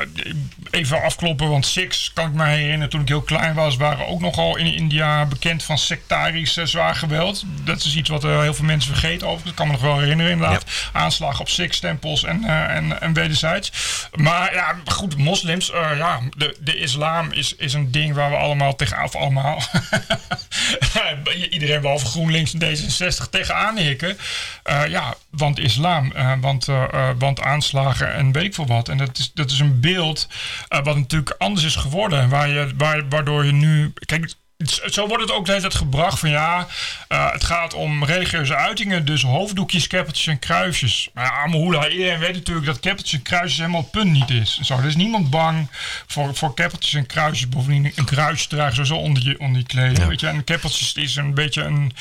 even afkloppen, want Six, kan ik me herinneren, toen ik heel klein was, waren ook nogal in India bekend van sectarisch zwaar geweld. Dat is iets wat uh, heel veel mensen vergeten over. Dat kan me nog wel herinneren, inderdaad. Aanslag op Six-tempels en, en, en wederzijds. Maar ja, goed, moslims, uh, ja, de, de islam is, is een ding waar we allemaal tegenaan, of allemaal, iedereen behalve GroenLinks en D66 tegenaan hikken. Uh, ja, want islam, uh, want, want aanslagen en weet ik veel wat. En dat is, dat is een beeld wat natuurlijk anders is geworden. Waar je, waar, waardoor je nu, kijk, zo wordt het ook de hele tijd gebracht van ja, uh, het gaat om religieuze uitingen, dus hoofddoekjes, keppeltjes en kruisjes. Maar ja, Amohula, iedereen weet natuurlijk dat keppeltjes en kruisjes helemaal het punt niet is. Zo, er is niemand bang voor, voor keppeltjes en kruisjes. Bovendien een kruisje dragen sowieso onder je, onder je kleding.
Ja.
Weet je? En keppeltjes is een beetje een,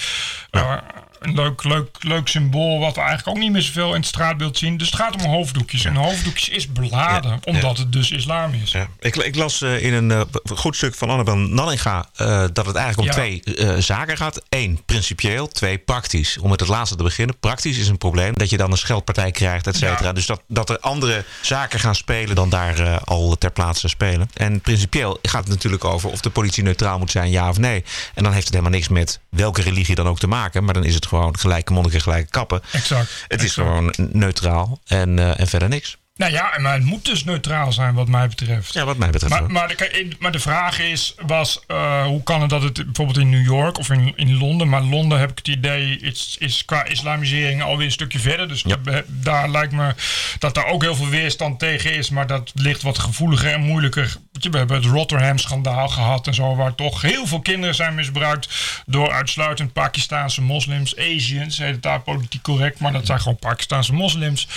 uh, een leuk, leuk, leuk symbool wat we eigenlijk ook niet meer zoveel in het straatbeeld zien. Dus het gaat om hoofddoekjes. En hoofddoekjes is beladen,
Ja,
omdat
ja.
het dus islam is.
Ja. Ik, ik las uh, in een uh, goed stuk van Annabel Nanninga uh, dat het eigenlijk om
Ja.
twee zaken gaat. Eén, principieel. Twee, praktisch. Om met het laatste te beginnen. Praktisch is een probleem dat je dan een scheldpartij krijgt, et cetera.
Ja.
Dus dat, dat er andere zaken gaan spelen dan daar al ter plaatse spelen. En principieel gaat het natuurlijk over of de politie neutraal moet zijn, ja of nee. En dan heeft het helemaal niks met welke religie dan ook te maken. Maar dan is het gewoon gelijke monniken, gelijke kappen.
Exact.
Het is gewoon neutraal en, en verder niks.
Nou ja, maar het moet dus neutraal zijn wat mij betreft.
Ja, wat mij betreft
Maar, maar, de, maar de vraag is, was, eh, hoe kan het dat het bijvoorbeeld in New York of in, in Londen, maar Londen heb ik het idee, is, is qua islamisering alweer een stukje verder. Dus
Ja.
da- daar lijkt me dat daar ook heel veel weerstand tegen is, maar dat ligt wat gevoeliger en moeilijker. We hebben het Rotterdam-schandaal gehad en zo, waar toch heel veel kinderen zijn misbruikt door uitsluitend Pakistaanse moslims, Asians, heet het daar politiek correct, maar dat zijn gewoon Pakistaanse moslims,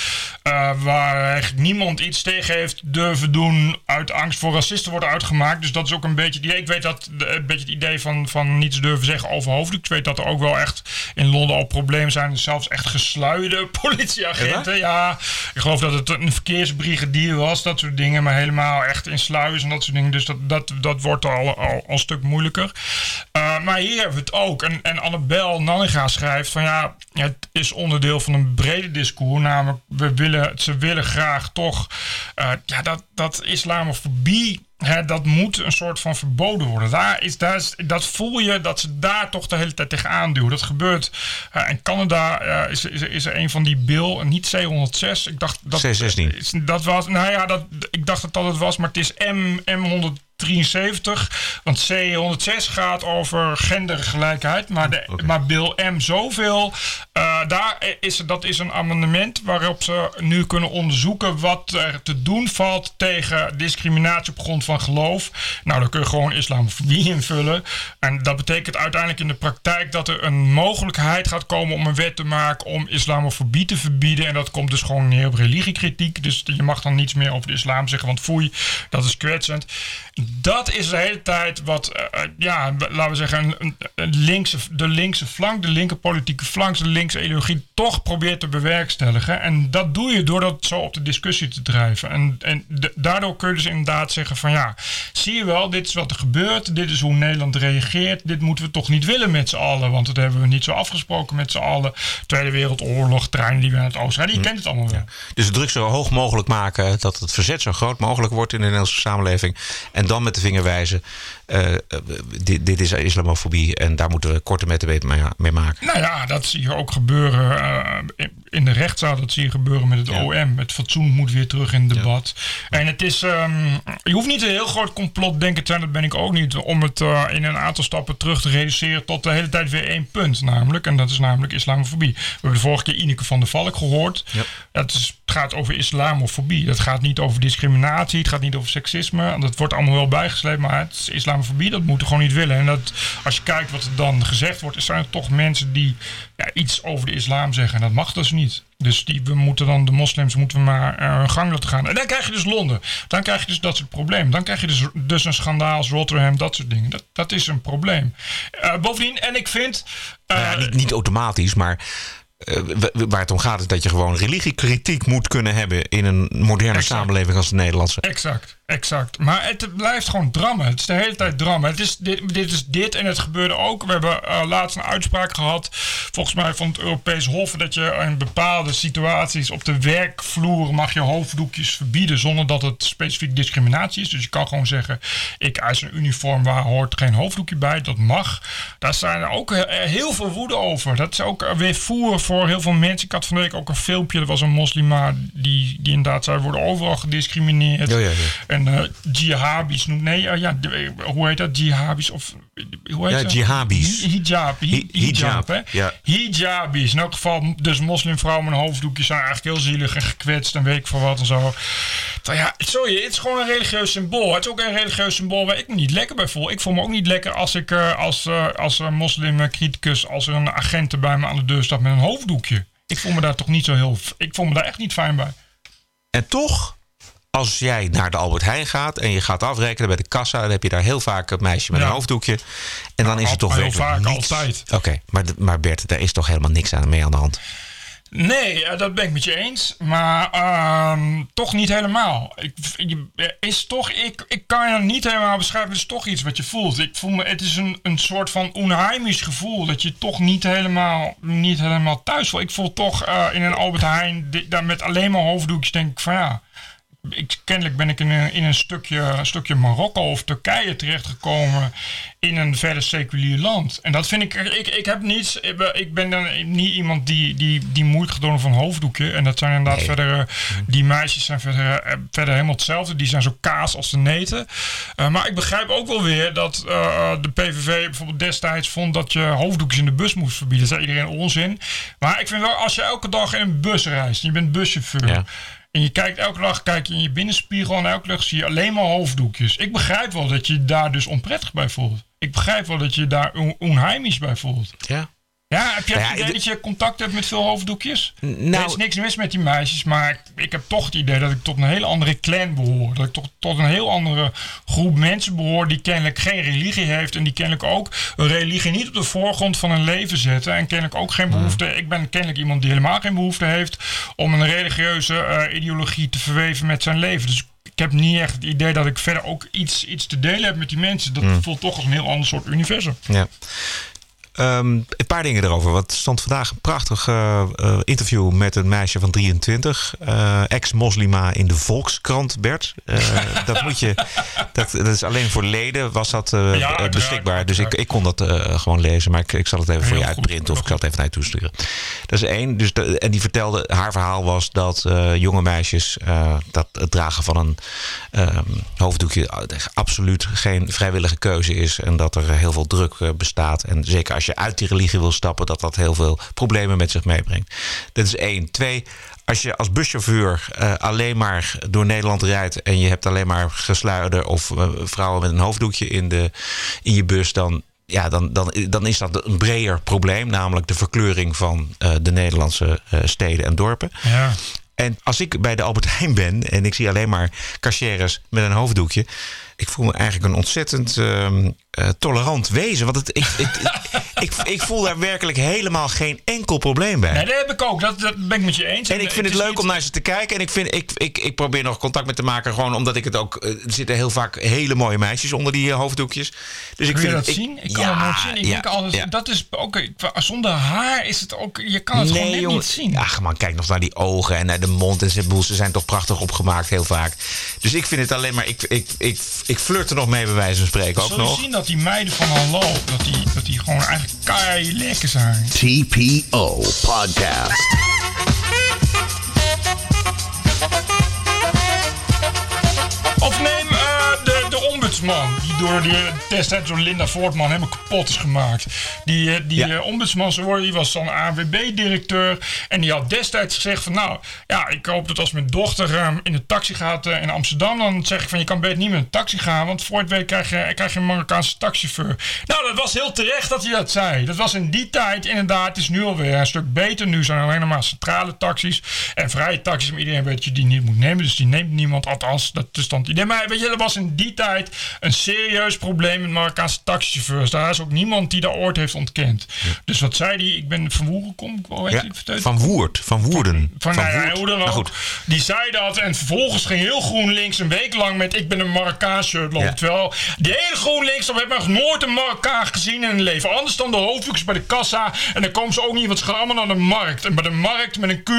eh, waar niemand iets tegen heeft durven doen uit angst voor racisten worden uitgemaakt. Dus dat is ook een beetje het idee. Ik weet dat een beetje het idee van, van niets durven zeggen over hoofddoek. Ik weet dat er ook wel echt in Londen al problemen zijn. Dus zelfs echt gesluide politieagenten. Ja, ik geloof dat het een verkeersbrigadier was, dat soort dingen. Maar helemaal echt in sluis en dat soort dingen. Dus dat, dat, dat wordt al, al, al een stuk moeilijker. Uh, maar hier hebben we het ook. En, en Annabel Nanninga schrijft van ja, het is onderdeel van een brede discours. Namelijk, we willen, ze willen graag toch uh, ja, dat, dat islamofobie. Hè, dat moet een soort van verboden worden. Daar is, daar is, dat voel je dat ze daar toch de hele tijd tegenaan duwen. Dat gebeurt. Uh, in Canada uh, is, is, is er een van die bill, niet C106. Ik dacht dat.
C16.
Dat was, nou ja, dat, ik dacht dat dat het was, maar het is M, M100. 73. Want C106 gaat over gendergelijkheid. Maar, de, okay. maar Bill M zoveel. Uh, daar is, dat is een amendement waarop ze nu kunnen onderzoeken wat er te doen valt tegen discriminatie op grond van geloof. Nou, dan kun je gewoon islamofobie invullen. En dat betekent uiteindelijk in de praktijk dat er een mogelijkheid gaat komen om een wet te maken om islamofobie te verbieden. En dat komt dus gewoon neer op religiekritiek. Dus je mag dan niets meer over de islam zeggen, want foei, dat is kwetsend dat is de hele tijd wat, uh, ja, laten we zeggen, een, een linkse, de linkse flank, de linker politieke flank, de linkse ideologie toch probeert te bewerkstelligen. En dat doe je door dat zo op de discussie te drijven. En, en daardoor kun je dus inderdaad zeggen van ja, zie je wel, dit is wat er gebeurt, dit is hoe Nederland reageert, dit moeten we toch niet willen met z'n allen, want dat hebben we niet zo afgesproken met z'n allen. Tweede Wereldoorlog, treinliefde naar het oosten, die hm. kent het allemaal wel.
Ja. Dus de druk zo hoog mogelijk maken, dat het verzet zo groot mogelijk wordt in de Nederlandse samenleving. En dan met de vinger wijzen. Uh, dit, dit, is islamofobie en daar moeten we korte metten mee, mee maken.
Nou ja, dat zie je ook gebeuren uh, in de rechtszaal. Dat zie je gebeuren met het ja. OM. Het fatsoen moet weer terug in het debat. Ja. En het is, um, je hoeft niet een heel groot complot denken te zijn, dat ben ik ook niet, om het uh, in een aantal stappen terug te reduceren tot de hele tijd weer één punt. Namelijk, en dat is namelijk islamofobie. We hebben de vorige keer Ineke van der Valk gehoord. Ja. Het, is, het gaat over islamofobie. Het gaat niet over discriminatie, het gaat niet over seksisme. Dat wordt allemaal wel bijgesleept, maar het is islamofobie, dat moeten gewoon niet willen. En dat, als je kijkt wat er dan gezegd wordt, zijn er toch mensen die ja, iets over de islam zeggen. En dat mag dus niet. Dus die, we moeten dan, de moslims moeten we maar uh, hun gang laten gaan. En dan krijg je dus Londen. Dan krijg je dus dat soort problemen. Dan krijg je dus, dus een schandaal als Rotterdam, dat soort dingen. Dat, dat is een probleem. Uh, bovendien, en ik vind...
Uh, ja, niet, niet automatisch, maar... Uh, waar het om gaat is dat je gewoon religiekritiek moet kunnen hebben in een moderne exact. samenleving als de Nederlandse.
Exact, exact. Maar het blijft gewoon drammen. Het is de hele tijd drammen. Het is dit, dit is dit en het gebeurde ook. We hebben uh, laatst een uitspraak gehad, volgens mij van het Europees Hof, dat je in bepaalde situaties op de werkvloer mag je hoofddoekjes verbieden zonder dat het specifiek discriminatie is. Dus je kan gewoon zeggen, ik eis een uniform waar hoort geen hoofddoekje bij. Dat mag. Daar zijn er ook heel veel woede over. Dat is ook weer voer voor heel veel mensen. Ik had van de week ook een filmpje. Er was een moslima die, die inderdaad zei... worden overal gediscrimineerd.
Ja, ja, ja.
En uh, jihadis noemt... Nee, uh, ja, de, hoe heet dat? Jihadis of... Hoe heet
ja,
dat?
jihadis.
Hijab. Hi, hijab, hè?
Ja.
Hijabis. In elk geval, dus moslimvrouwen met een hoofddoekje... zijn eigenlijk heel zielig en gekwetst en weet ik voor wat en zo. Maar ja, sorry, het is gewoon een religieus symbool. Het is ook een religieus symbool waar ik me niet lekker bij voel. Ik voel me ook niet lekker als ik uh, als, als uh, moslimcriticus... als er een agent bij me aan de deur staat met een hoofddoekje. Ik voel me daar toch niet zo heel... Ik voel me daar echt niet fijn bij.
En toch, als jij naar de Albert Heijn gaat... en je gaat afrekenen bij de kassa... dan heb je daar heel vaak een meisje met
Ja.
een hoofddoekje. En dan is het toch
heel
werkelijk
vaak,
niets.
altijd.
Oké, maar, maar Bert, daar is toch helemaal niks aan mee aan de hand?
Nee, dat ben ik met je eens. Maar ehm, toch niet helemaal. Ik, is toch, ik, ik kan je niet helemaal beschrijven. Het is toch iets wat je voelt. Ik voel me, het is een, een soort van onheimisch gevoel. Dat je toch niet helemaal, niet helemaal thuis voelt. Ik voel toch eh, in een Albert Heijn, daar met alleen maar hoofddoekjes, denk ik van ja. Ik, kennelijk ben ik in een, in een stukje, een stukje Marokko of Turkije terechtgekomen in een verder seculier land. En dat vind ik, ik, ik heb niets, ik ben- dan niet iemand die, die, die moeite van hoofddoekje. En dat zijn inderdaad verder, eh, die meisjes zijn verder, eh, verder helemaal hetzelfde. Die zijn zo kaas als de neten. Eh, maar ik begrijp ook wel weer dat eh, de PVV bijvoorbeeld destijds vond dat je hoofddoekjes in de bus moest verbieden. Dat zei iedereen onzin. Maar ik vind wel, als je elke dag in een bus reist, je bent buschauffeur.
Ja.
En je kijkt elke dag kijk je in je binnenspiegel en elke dag zie je alleen maar hoofddoekjes. Ik begrijp wel dat je daar dus onprettig bij voelt. Ik begrijp wel dat je daar on- onheimisch bij voelt.
Ja.
Ja, heb je
Nou
het idee
de-
dat je contact hebt met veel hoofddoekjes?
nou-
er is niks mis met die meisjes, maar ik, ik heb toch het idee dat ik tot een hele andere clan behoor. Dat ik toch tot een heel andere groep mensen behoor die kennelijk geen religie heeft. En die kennelijk ook een religie niet op de voorgrond van hun leven zetten. En kennelijk ook geen behoefte. Ik ben kennelijk iemand die helemaal geen behoefte heeft om een religieuze eh, ideologie te verweven met zijn leven. Dus ik heb niet echt het idee dat ik verder ook iets, iets te delen heb met die mensen. Dat voelt toch als een heel ander soort universum.
Ja. Ehm, een paar dingen erover. Want er stond vandaag een prachtig eh, eh, interview met een meisje van 23. eh, Ex-moslima in de Volkskrant, Bert. Dat moet je. Dat, dat is alleen voor leden was dat
Ja,
beschikbaar. Dus ik, ik kon dat gewoon lezen. Maar ik, ik zal het even voor je
goed,
uitprinten. Of ik zal het even naar je toesturen. Dat is één. Dus de- en die vertelde, haar verhaal was dat jonge meisjes dat het dragen van een ehm, hoofddoekje absoluut geen vrijwillige keuze is. En dat er heel veel druk bestaat. En zeker als je uit die religie wil stappen, dat dat heel veel problemen met zich meebrengt. Dat is één. Twee. Als je als buschauffeur eh, alleen maar door Nederland rijdt en je hebt alleen maar gesluierde of eh, vrouwen met een hoofddoekje in, de, in je bus, dan, ja, dan, dan, dan is dat een breder probleem, namelijk de verkleuring van eh, de Nederlandse steden en dorpen.
Ja.
En als ik bij de Albert Heijn ben en ik zie alleen maar cashiers met een hoofddoekje. Ik voel me eigenlijk een ontzettend eh, tolerant wezen. Want het, ik, ik, ik, ik voel daar werkelijk helemaal geen enkel probleem bij.
Nee, dat heb ik ook. Dat, dat ben ik met je eens.
En ik vind het, leuk om naar ze te kijken. En ik, vind, ik, ik, ik probeer nog contact met te maken. Gewoon omdat ik het ook. eh, Er zitten heel vaak hele mooie meisjes onder die eh, hoofddoekjes. Dus ik
Kun je
vind
dat
ik-
zien? Ik kan
ja,
het nooit zien. Ik
ja,
denk altijd,
ja.
dat is ook, zonder haar is het ook, je kan het gewoon net
jongen.
niet zien.
Ach man, kijk nog naar die ogen en naar de mond. En ze, bedoel, ze zijn toch prachtig opgemaakt, heel vaak. Dus ik vind het alleen maar. Ik, ik, ik, ik flirt er nog mee, bij wijze van spreken. Ook nog.
zien dat die meiden van Hallo, dat die, dat die gewoon eigenlijk kei lekker zijn.
TPO Podcast.
Ombudsman, die door die, destijds door Linda Voortman helemaal kapot is gemaakt. Die, eh, die
Ja.
eh, ombudsman, die was dan ANWB-directeur. En die had destijds gezegd van, nou, ja, ik hoop dat als mijn dochter eh, in de taxi gaat eh, in Amsterdam, dan zeg ik van, je kan beter niet met een taxi gaan, want voor het weet krijg je, krijg je een Marokkaanse taxichauffeur. Nou, dat was heel terecht dat hij dat zei. Dat was in die tijd inderdaad, het is nu alweer een stuk beter. Nu zijn er maar centrale taxis en vrije taxis, maar iedereen weet je die niet moet nemen. Dus die neemt niemand, althans, dat is dan het idee. Maar weet je, dat was in die tijd een serieus probleem met Marokkaanse taxichauffeurs. Daar is ook niemand die dat ooit heeft ontkend. Dus wat zei die? Ik ben van Woeren kom, hoe heet
Ja,
die?
Van Woerd, van Woerden.
van, nou
Nou goed.
Die zei dat en vervolgens ging heel GroenLinks een week lang met ik ben een Marokkaan shirt lopen.
Ja.
Terwijl die hele GroenLinks, dan heb ik nog nooit een Marokkaan gezien in hun leven. Anders dan de hoofddoekjes bij de kassa. En dan komen ze ook niet, want ze gaan allemaal naar de markt. En bij de markt met een Q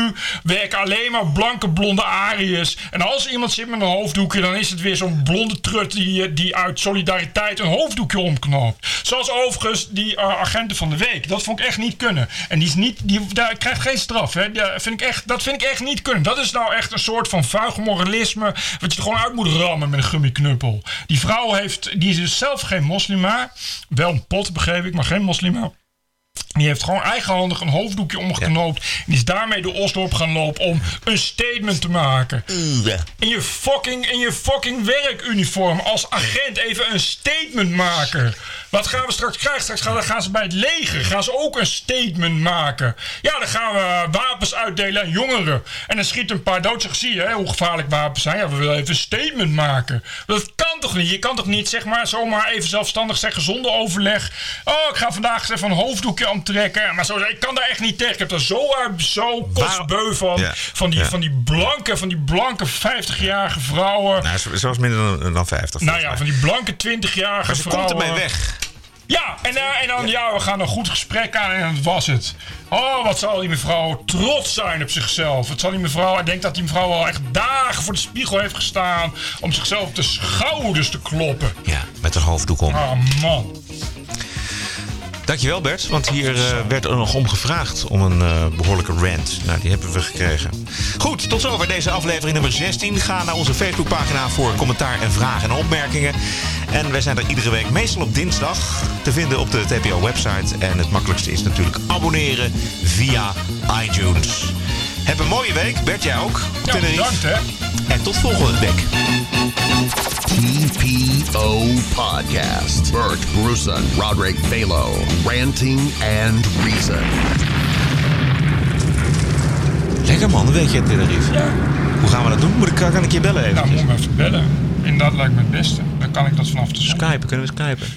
werken alleen maar blanke blonde Ariërs. En als iemand zit met een hoofddoekje, dan is het weer zo'n blonde trut die, die uit solidariteit een hoofddoekje omknoopt. Zoals overigens die eh, agenten van de week. Dat vond ik echt niet kunnen. En die, is niet, die daar krijgt geen straf. Hè. Vind ik echt, dat vind ik echt niet kunnen. Dat is nou echt een soort van vuig moralisme. Wat je er gewoon uit moet rammen met een gummiknuppel. Die vrouw heeft, die is dus zelf geen moslima. Wel een pot begreep ik, maar geen moslima. Die heeft gewoon eigenhandig een hoofddoekje omgeknoopt. En is daarmee de Osdorp gaan lopen om een statement te maken. In je fucking, in je fucking werkuniform als agent even een statement maken. Wat gaan we straks krijgen? Straks gaan, gaan ze bij het leger. Gaan ze ook een statement maken. Ja, dan gaan we wapens uitdelen aan jongeren. En dan schiet een paar dood. Zeg, zie je hè, hoe gevaarlijk wapens zijn? Ja, we willen even een statement maken. Dat kan toch niet? Je kan toch niet zeg maar zomaar even zelfstandig zeggen zonder overleg. Oh, ik ga vandaag eens even een hoofddoekje omtrekken. Maar zo, ik kan daar echt niet tegen. Ik heb er zo, zo kostbeu van.
Ja.
Van, die,
Ja.
van die blanke, van die blanke 50-jarige vrouwen.
Nou, zelfs minder dan, dan 50.
Nou ja,
mij.
van die blanke 20-jarige
Maar ze
vrouwen.
komt ermee weg.
Ja, en, eh, en dan, ja. we gaan een goed gesprek aan en dat was het. Oh, wat zal die mevrouw trots zijn op zichzelf. Wat zal die mevrouw... Ik denk dat die mevrouw al echt dagen voor de spiegel heeft gestaan... om zichzelf op de schouders te kloppen.
Ja, met haar hoofddoek om.
Ah, man.
Dankjewel Bert, want hier eh, werd er nog om gevraagd om een eh, behoorlijke rant. Nou, die hebben we gekregen. Goed, tot zover deze aflevering nummer 16. Ga naar onze Facebookpagina voor commentaar en vragen en opmerkingen. En wij zijn er iedere week, meestal op dinsdag, te vinden op de TPO-website. En het makkelijkste is natuurlijk abonneren via iTunes. Heb een mooie week, Bert, jij ook.
Ja, bedankt hè.
En tot volgende week.
TPO Podcast. Bert Bruson, Roderick Balo, Ranting and Reason.
Lekker man, weet je, Tenerife.
Ja.
Hoe gaan we dat doen? Moet ik, kan ik je bellen even?
Nou, moet me even bellen. En dat lijkt me het beste. Dan kan ik dat vanaf de zon.
Skypen, kunnen we skypen?